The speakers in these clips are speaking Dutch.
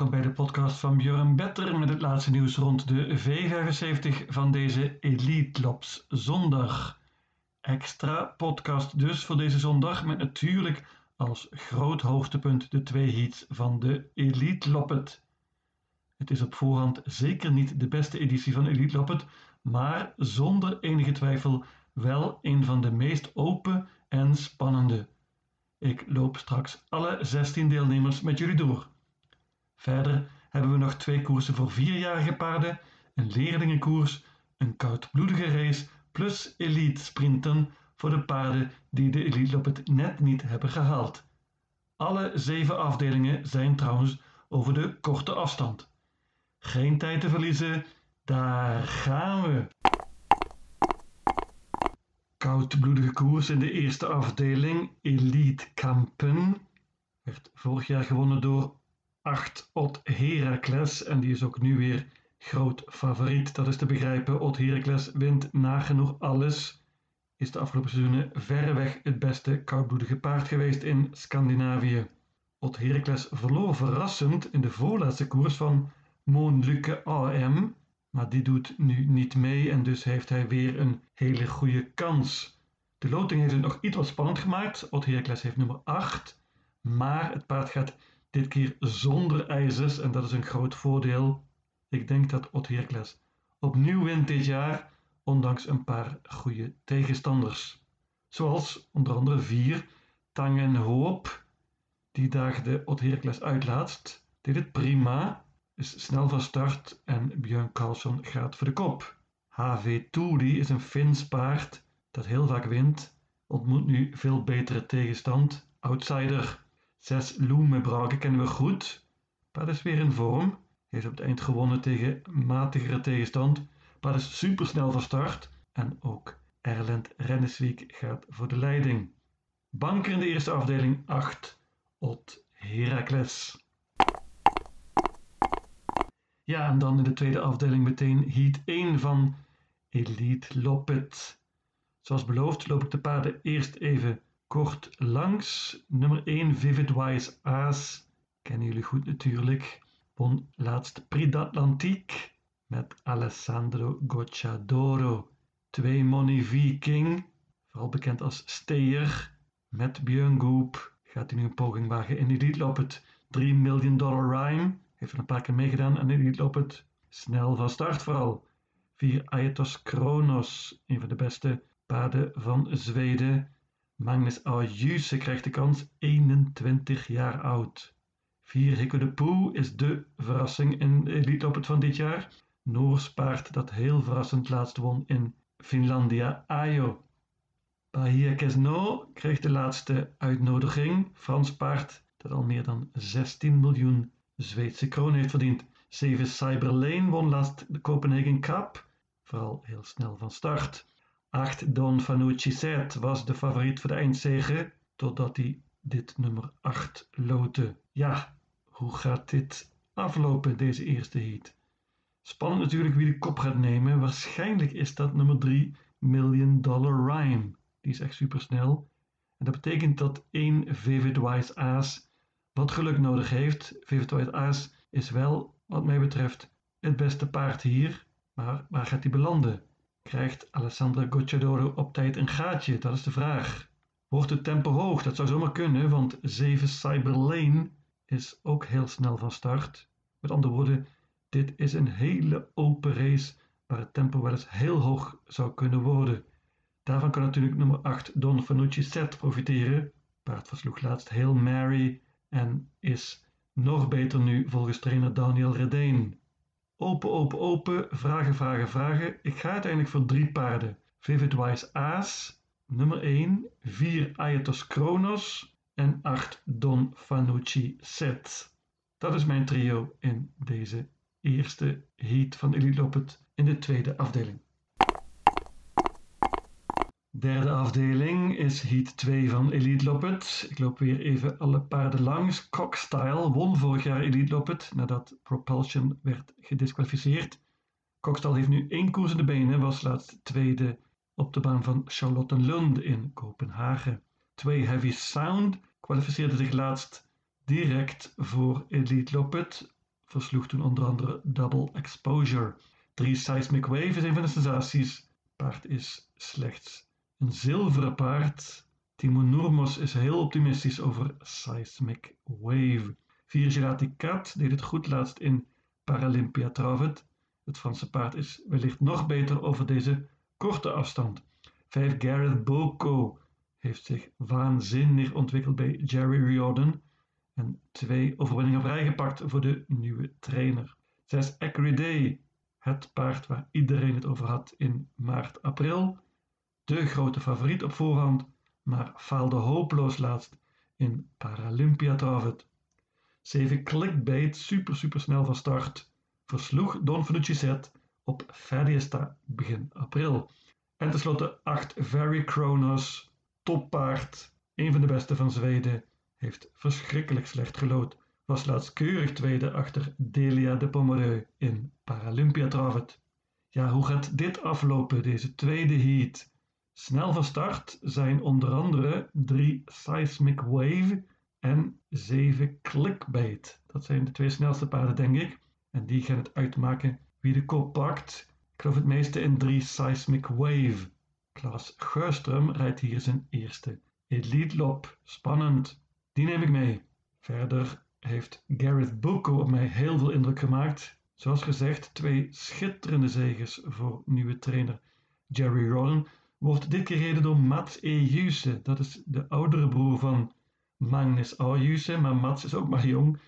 welkom bij de podcast van Björn Better met het laatste nieuws rond de V75 van deze Elite Lops zondag. Extra podcast dus voor deze zondag met natuurlijk als groot hoogtepunt de twee heats van de Elite Loppet. Het is op voorhand zeker niet de beste editie van Elite Loppet, maar zonder enige twijfel wel een van de meest open en spannende. Ik loop straks alle 16 deelnemers met jullie door. Verder hebben we nog twee koersen voor vierjarige paarden, een leerlingenkoers, een koudbloedige race plus elite sprinten voor de paarden die de elite op het net niet hebben gehaald. Alle zeven afdelingen zijn trouwens over de korte afstand. Geen tijd te verliezen, daar gaan we! Koudbloedige koers in de eerste afdeling, Elite Kampen, werd vorig jaar gewonnen door 8 Ot Heracles en die is ook nu weer groot favoriet. Dat is te begrijpen. Ot Heracles wint nagenoeg alles. Is de afgelopen seizoenen verreweg het beste koudbloedige paard geweest in Scandinavië. Ot Heracles verloor verrassend in de voorlaatste koers van Moonluke AM, maar die doet nu niet mee en dus heeft hij weer een hele goede kans. De loting heeft het nog iets wat spannend gemaakt. Ot Heracles heeft nummer 8, maar het paard gaat dit keer zonder ijzers en dat is een groot voordeel. Ik denk dat Ot opnieuw wint dit jaar, ondanks een paar goede tegenstanders. Zoals onder andere 4 Tangen Hoop, die daagde Ot Heracles uitlaatst, deed het prima, is snel van start en Björn Carlsson gaat voor de kop. HV Toody is een Fins paard dat heel vaak wint, ontmoet nu veel betere tegenstand, outsider. Zes Loemebrake kennen we goed. Paard is weer in vorm. Heeft op het eind gewonnen tegen matigere tegenstand. Paard is supersnel van start. En ook Erlend Renneswiek gaat voor de leiding. Banker in de eerste afdeling 8. Ot Heracles. Ja, en dan in de tweede afdeling meteen heat 1 van Elite Loppet. Zoals beloofd loop ik de paarden eerst even kort langs. Nummer 1 Vivid Wise Aas. Kennen jullie goed natuurlijk. Won laatst Prix d'Atlantique met Alessandro Gocciadoro. 2 Money Viking, vooral bekend als Steyer. Met Björn Goop gaat hij nu een poging wagen in Elite Loppet. 3 Million Dollar Rhyme. Heeft er een paar keer meegedaan aan Elite Loppet. Snel van start vooral. 4 Aetos Kronos, een van de beste paarden van Zweden. Magnus Ayuse krijgt de kans, 21 jaar oud. 4 Hikko de Poe is de verrassing in de Elite Loppet van dit jaar. Noors paard dat heel verrassend laatst won in Finlandia Ajo. Bahia Kesno kreeg de laatste uitnodiging. Frans paard dat al meer dan 16 miljoen Zweedse kroon heeft verdiend. 7 Cyberlane won laatst de Copenhagen Cup. Vooral heel snel van start. 8 Don Fanucci Zet was de favoriet voor de eindzege, totdat hij dit nummer 8 loten. Ja, hoe gaat dit aflopen, deze eerste heat? Spannend natuurlijk wie de kop gaat nemen. Waarschijnlijk is dat nummer 3 Million Dollar Rhyme. Die is echt super snel. En dat betekent dat één Vivid Wise Aas wat geluk nodig heeft. Vivid Wise Aas is wel, wat mij betreft, het beste paard hier. Maar waar gaat hij belanden? Krijgt Alessandra Gocciadoro op tijd een gaatje? Dat is de vraag. Wordt het tempo hoog? Dat zou zomaar kunnen, want 7 Cyber Lane is ook heel snel van start. Met andere woorden, dit is een hele open race waar het tempo wel eens heel hoog zou kunnen worden. Daarvan kan natuurlijk nummer 8 Don Fanucci Set profiteren. Paard versloeg laatst heel Mary en is nog beter nu volgens trainer Daniel Redeen. Open, open, open, vragen, vragen, vragen. Ik ga uiteindelijk voor drie paarden. Vivid Wise Aas, nummer 1, 4 Aetos Kronos en 8 Don Fanucci Set. Dat is mijn trio in deze eerste heat van Elite Loppet in de tweede afdeling. Derde afdeling is heat 2 van Elite Loppet. Ik loop weer even alle paarden langs. Cockstyle won vorig jaar Elite Loppet nadat Propulsion werd gedisqualificeerd. Cockstyle heeft nu één koers in de benen, was laatst tweede op de baan van Charlottenlund in Kopenhagen. Twee Heavy Sound kwalificeerde zich laatst direct voor Elite Loppet. versloeg toen onder andere Double Exposure. 3 Seismic Wave is een van de sensaties. Paard is slechts een zilveren paard. Timo Nurmos is heel optimistisch over Seismic Wave. 4 Gelati Cat deed het goed laatst in Paralympia Travet. Het Franse paard is wellicht nog beter over deze korte afstand. 5 Gareth Boko heeft zich waanzinnig ontwikkeld bij Jerry Riordan en twee overwinningen vrijgepakt voor de nieuwe trainer. 6 Day, het paard waar iedereen het over had in maart, april. De grote favoriet op voorhand, maar faalde hopeloos laatst in Paralympia Travet. 7 Clickbait, super super snel van start, versloeg Don op Fadiesta begin april. En tenslotte 8 Very Kronos, toppaard, een van de beste van Zweden, heeft verschrikkelijk slecht gelood. Was laatst keurig tweede achter Delia de Pomereux in Paralympia Travet. Ja, hoe gaat dit aflopen, deze tweede heat? Snel van start zijn onder andere 3 Seismic Wave en 7 Clickbait. Dat zijn de twee snelste paarden, denk ik. En die gaan het uitmaken wie de kop pakt. Ik geloof het meeste in 3 Seismic Wave. Klaas Geurström rijdt hier zijn eerste Elite Lop. Spannend. Die neem ik mee. Verder heeft Gareth Boko op mij heel veel indruk gemaakt. Zoals gezegd, twee schitterende zegens voor nieuwe trainer Jerry Rollen. Wordt dit gereden door Mats Ejuse. Dat is de oudere broer van Magnus Ejuse, maar Mats is ook maar jong,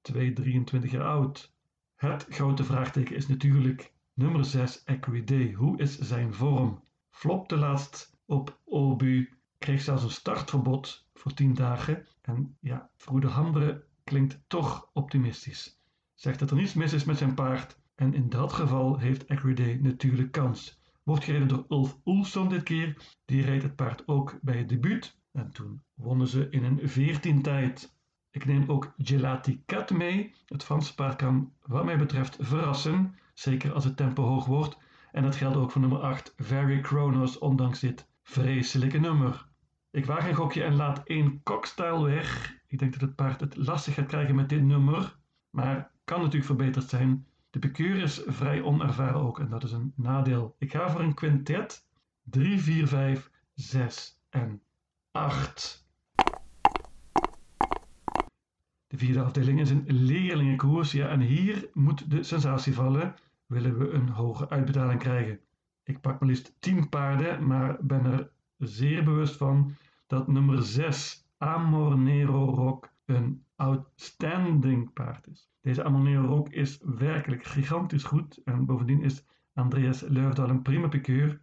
2, 23 jaar oud. Het grote vraagteken is natuurlijk nummer 6 Equidé. Hoe is zijn vorm? Flopte laatst op Obu, kreeg zelfs een startverbod voor 10 dagen. En ja, Vroede Hambre klinkt toch optimistisch. Zegt dat er niets mis is met zijn paard. En in dat geval heeft Equidé natuurlijk kans. Wordt gereden door Ulf Oelson dit keer. Die reed het paard ook bij het debuut. En toen wonnen ze in een 14 tijd. Ik neem ook Gelati Cat mee. Het Franse paard kan wat mij betreft verrassen. Zeker als het tempo hoog wordt. En dat geldt ook voor nummer 8 Very Kronos, ondanks dit vreselijke nummer. Ik waag een gokje en laat één Cockstyle weg. Ik denk dat het paard het lastig gaat krijgen met dit nummer. Maar kan natuurlijk verbeterd zijn. De pikeur is vrij onervaren ook en dat is een nadeel. Ik ga voor een quintet. 3, 4, 5, 6 en 8. De vierde afdeling is een leerlingenkoers. Ja, en hier moet de sensatie vallen. Willen we een hoge uitbetaling krijgen? Ik pak maar liefst 10 paarden, maar ben er zeer bewust van dat nummer 6 Amor Nero Rock een outstanding paard is. Deze Amor Nero Rock is werkelijk gigantisch goed en bovendien is Andreas Leufdal een prima piqueur.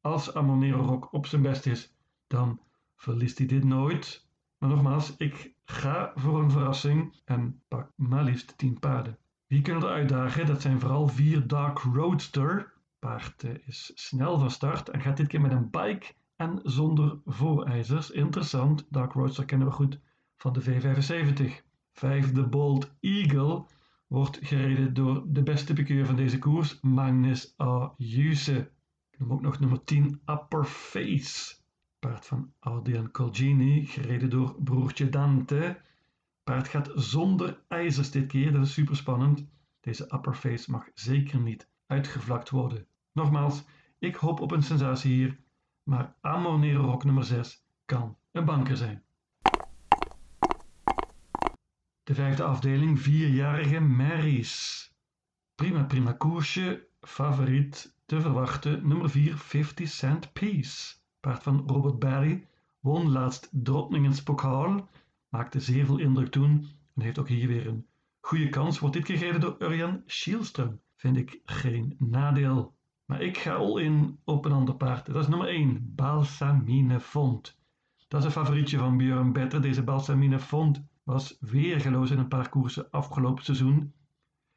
Als Amor Nero Rock op zijn best is, dan verliest hij dit nooit. Maar nogmaals, ik ga voor een verrassing en pak maar liefst 10 paarden. Wie kunnen er uitdagen? Dat zijn vooral 4 Dark Roadster. Paard eh, is snel van start en gaat dit keer met een bike en zonder voorijzers. Interessant, Dark Roadster kennen we goed van de V75. Vijfde Bold Eagle wordt gereden door de beste piqueur van deze koers, Magnus A. Juse. Ik noem ook nog nummer 10 Upper Face. Paard van Adrian Colgini, gereden door broertje Dante. Paard gaat zonder ijzers dit keer, dat is super spannend. Deze Upper Face mag zeker niet uitgevlakt worden. Nogmaals, ik hoop op een sensatie hier maar Amonero Rock nummer 6 kan een banker zijn. De vijfde afdeling, vierjarige Marys. Prima, prima koersje, favoriet te verwachten, nummer 4, 50 Cent Piece. Paard van Robert Barry, won laatst Drottningens Pokaal, maakte zeer veel indruk toen en heeft ook hier weer een goede kans. Wordt dit gereden door Urjan Schielström. Vind ik geen nadeel. Maar ik ga al in op een ander paard. Dat is nummer 1, Balsamine Font. Dat is een favorietje van Björn Better. Deze Balsamine Font was weergeloos in een paar koersen afgelopen seizoen.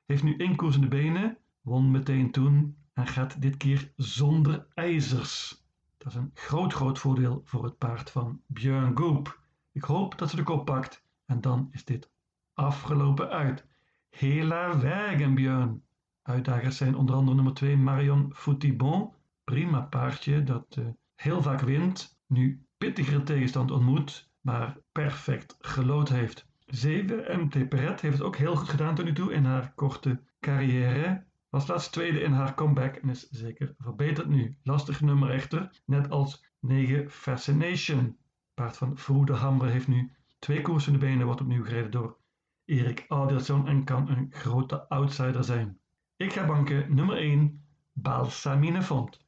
Heeft nu één koers in de benen, won meteen toen en gaat dit keer zonder ijzers. Dat is een groot, groot voordeel voor het paard van Björn Goop. Ik hoop dat ze de kop pakt en dan is dit afgelopen uit. Hela wegen, Björn. Uitdagers zijn onder andere nummer 2 Marion Foutibon. Prima paardje dat uh, heel vaak wint. Nu pittigere tegenstand ontmoet, maar perfect gelood heeft. 7. MT Perret heeft het ook heel goed gedaan tot nu toe in haar korte carrière. Was laatst tweede in haar comeback en is zeker verbeterd nu. Lastig nummer echter, net als 9 Fascination. Paard van Vroede Hammer heeft nu twee koersen in de benen, wordt opnieuw gereden door Erik Adelsson en kan een grote outsider zijn. Ik ga banken nummer 1, Balsamine Font.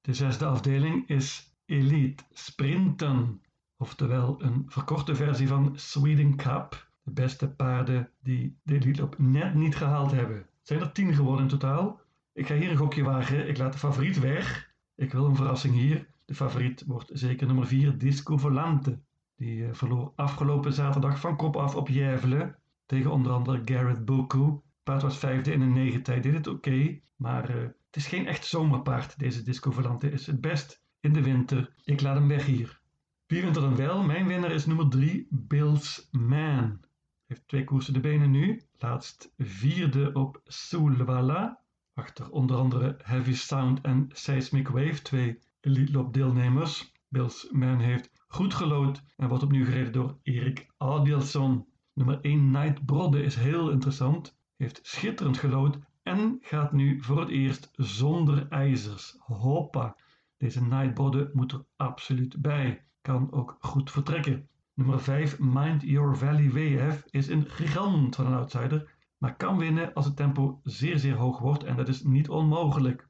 De zesde afdeling is Elite Sprinten, oftewel een verkorte versie van Sweden Cup. De beste paarden die de Elite op net niet gehaald hebben. Zijn er tien geworden in totaal. Ik ga hier een gokje wagen. Ik laat de favoriet weg. Ik wil een verrassing hier. De favoriet wordt zeker nummer 4, Disco Volante. Die uh, verloor afgelopen zaterdag van kop af op Jevelen tegen onder andere Garrett Boku. Paard was vijfde in een negen tijd, deed het oké, maar uh, het is geen echt zomerpaard. Deze Disco Volante is het best in de winter. Ik laat hem weg hier. Wie wint er dan wel? Mijn winnaar is nummer 3, Bills Man. Heeft twee koersen de benen nu. Laatst vierde op Soulwala. Achter onder andere Heavy Sound en Seismic Wave, twee Elite Loop deelnemers. Bills Man heeft goed gelood en wordt opnieuw gereden door Erik Adielson. Nummer 1 Night Brodde is heel interessant, heeft schitterend gelood en gaat nu voor het eerst zonder ijzers. Hoppa! Deze Night Brodde moet er absoluut bij. Kan ook goed vertrekken. Nummer 5 Mind Your Valley WF is een gigant van een outsider, maar kan winnen als het tempo zeer zeer hoog wordt en dat is niet onmogelijk.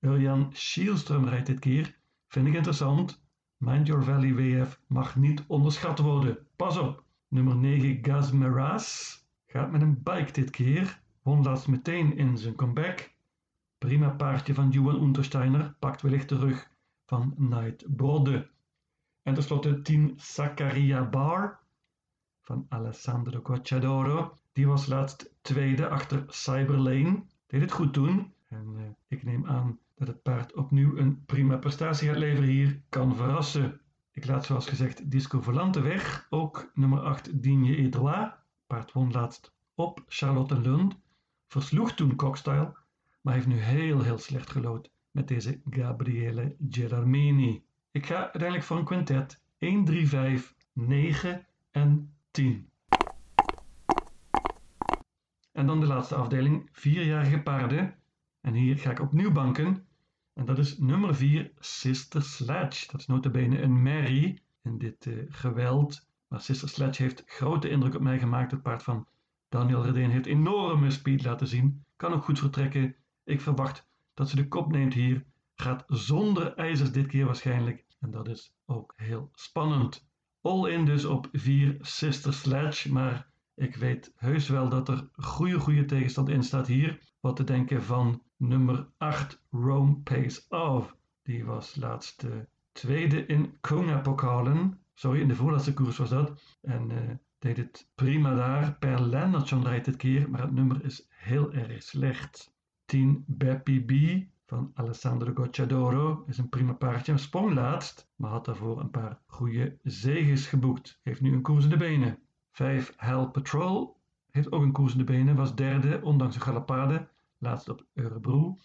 Urjan Schielström rijdt dit keer. Vind ik interessant. Mind Your Valley WF mag niet onderschat worden. Pas op! Nummer 9 Gazmeras gaat met een bike dit keer. Won laatst meteen in zijn comeback. Prima paardje van Johan Untersteiner pakt wellicht de rug van Night Brodde. En tenslotte 10 Zaccaria Bar van Alessandro Cocciadoro. Die was laatst tweede achter Cyberlane. Deed het goed toen. En uh, ik neem aan dat het paard opnieuw een prima prestatie gaat leveren hier. Kan verrassen. Ik laat zoals gezegd Disco Volante weg. Ook nummer 8 Digne Edouard. Paard won laatst op Charlotte Lund. Versloeg toen Cockstyle. Maar heeft nu heel heel slecht gelood met deze Gabriele Gerarmini. Ik ga uiteindelijk voor een quintet 1, 3, 5, 9 en 10. En dan de laatste afdeling, vierjarige paarden. En hier ga ik opnieuw banken. En dat is nummer 4, Sister Sledge. Dat is notabene een Mary in dit uh, geweld. Maar Sister Sledge heeft grote indruk op mij gemaakt. Het paard van Daniel Redeen heeft enorme speed laten zien. Kan ook goed vertrekken. Ik verwacht dat ze de kop neemt hier. Gaat zonder ijzers dit keer waarschijnlijk. En dat is ook heel spannend. All in dus op 4 Sister Sledge. Maar ik weet heus wel dat er goede, goede tegenstand in staat hier. Wat te denken van nummer 8 Rome Pays Off. Die was laatst uh, tweede in Kona-pokalen. Sorry, in de voorlaatste koers was dat. En uh, deed het prima daar. Per Lennartson rijdt dit keer, maar het nummer is heel erg slecht. 10 Beppy B van Alessandro Gocciadoro is een prima paardje. Sprong laatst, maar had daarvoor een paar goede zeges geboekt. Heeft nu een koers in de benen. 5 Hell Patrol heeft ook een koers in de benen. Was derde, ondanks een galopade. Laatst op Örebro.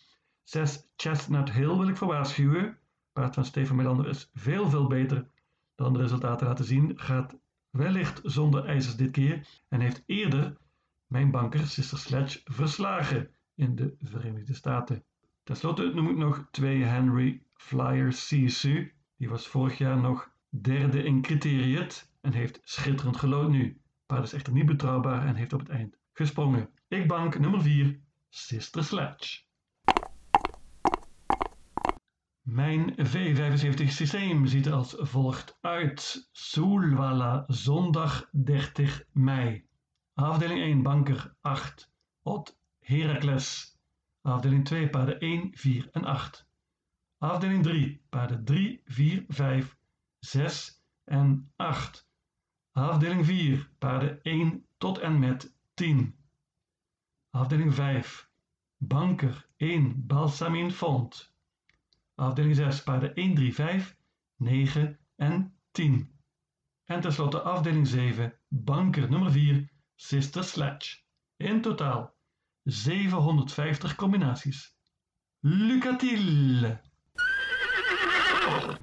6 Chestnut Hill wil ik voor waarschuwen. Paard van Stefan Melander is veel veel beter dan de resultaten laten zien. Gaat wellicht zonder ijzers dit keer. En heeft eerder mijn banker Sister Sledge verslagen in de Verenigde Staten. Ten slotte noem ik nog 2 Henry Flyer Sisu. Die was vorig jaar nog derde in criteriët en heeft schitterend gelood nu. Paard is echter niet betrouwbaar en heeft op het eind gesprongen. Ik bank nummer 4, Sister Sledge. Mijn V75 systeem ziet er als volgt uit. Soelwalla, zondag 30 mei. Afdeling 1, banker 8. Ot Heracles. Afdeling 2, paarden 1, 4 en 8. Afdeling 3, paarden 3, 4, 5, 6 en 8. Afdeling 4, paarden 1 tot en met 10. Afdeling 5, banker 1, balsamin font. Afdeling 6, paarden 1, 3, 5, 9 en 10. En tenslotte afdeling 7, banker nummer 4, Sister Sledge. In totaal 750 combinaties. Lucatile!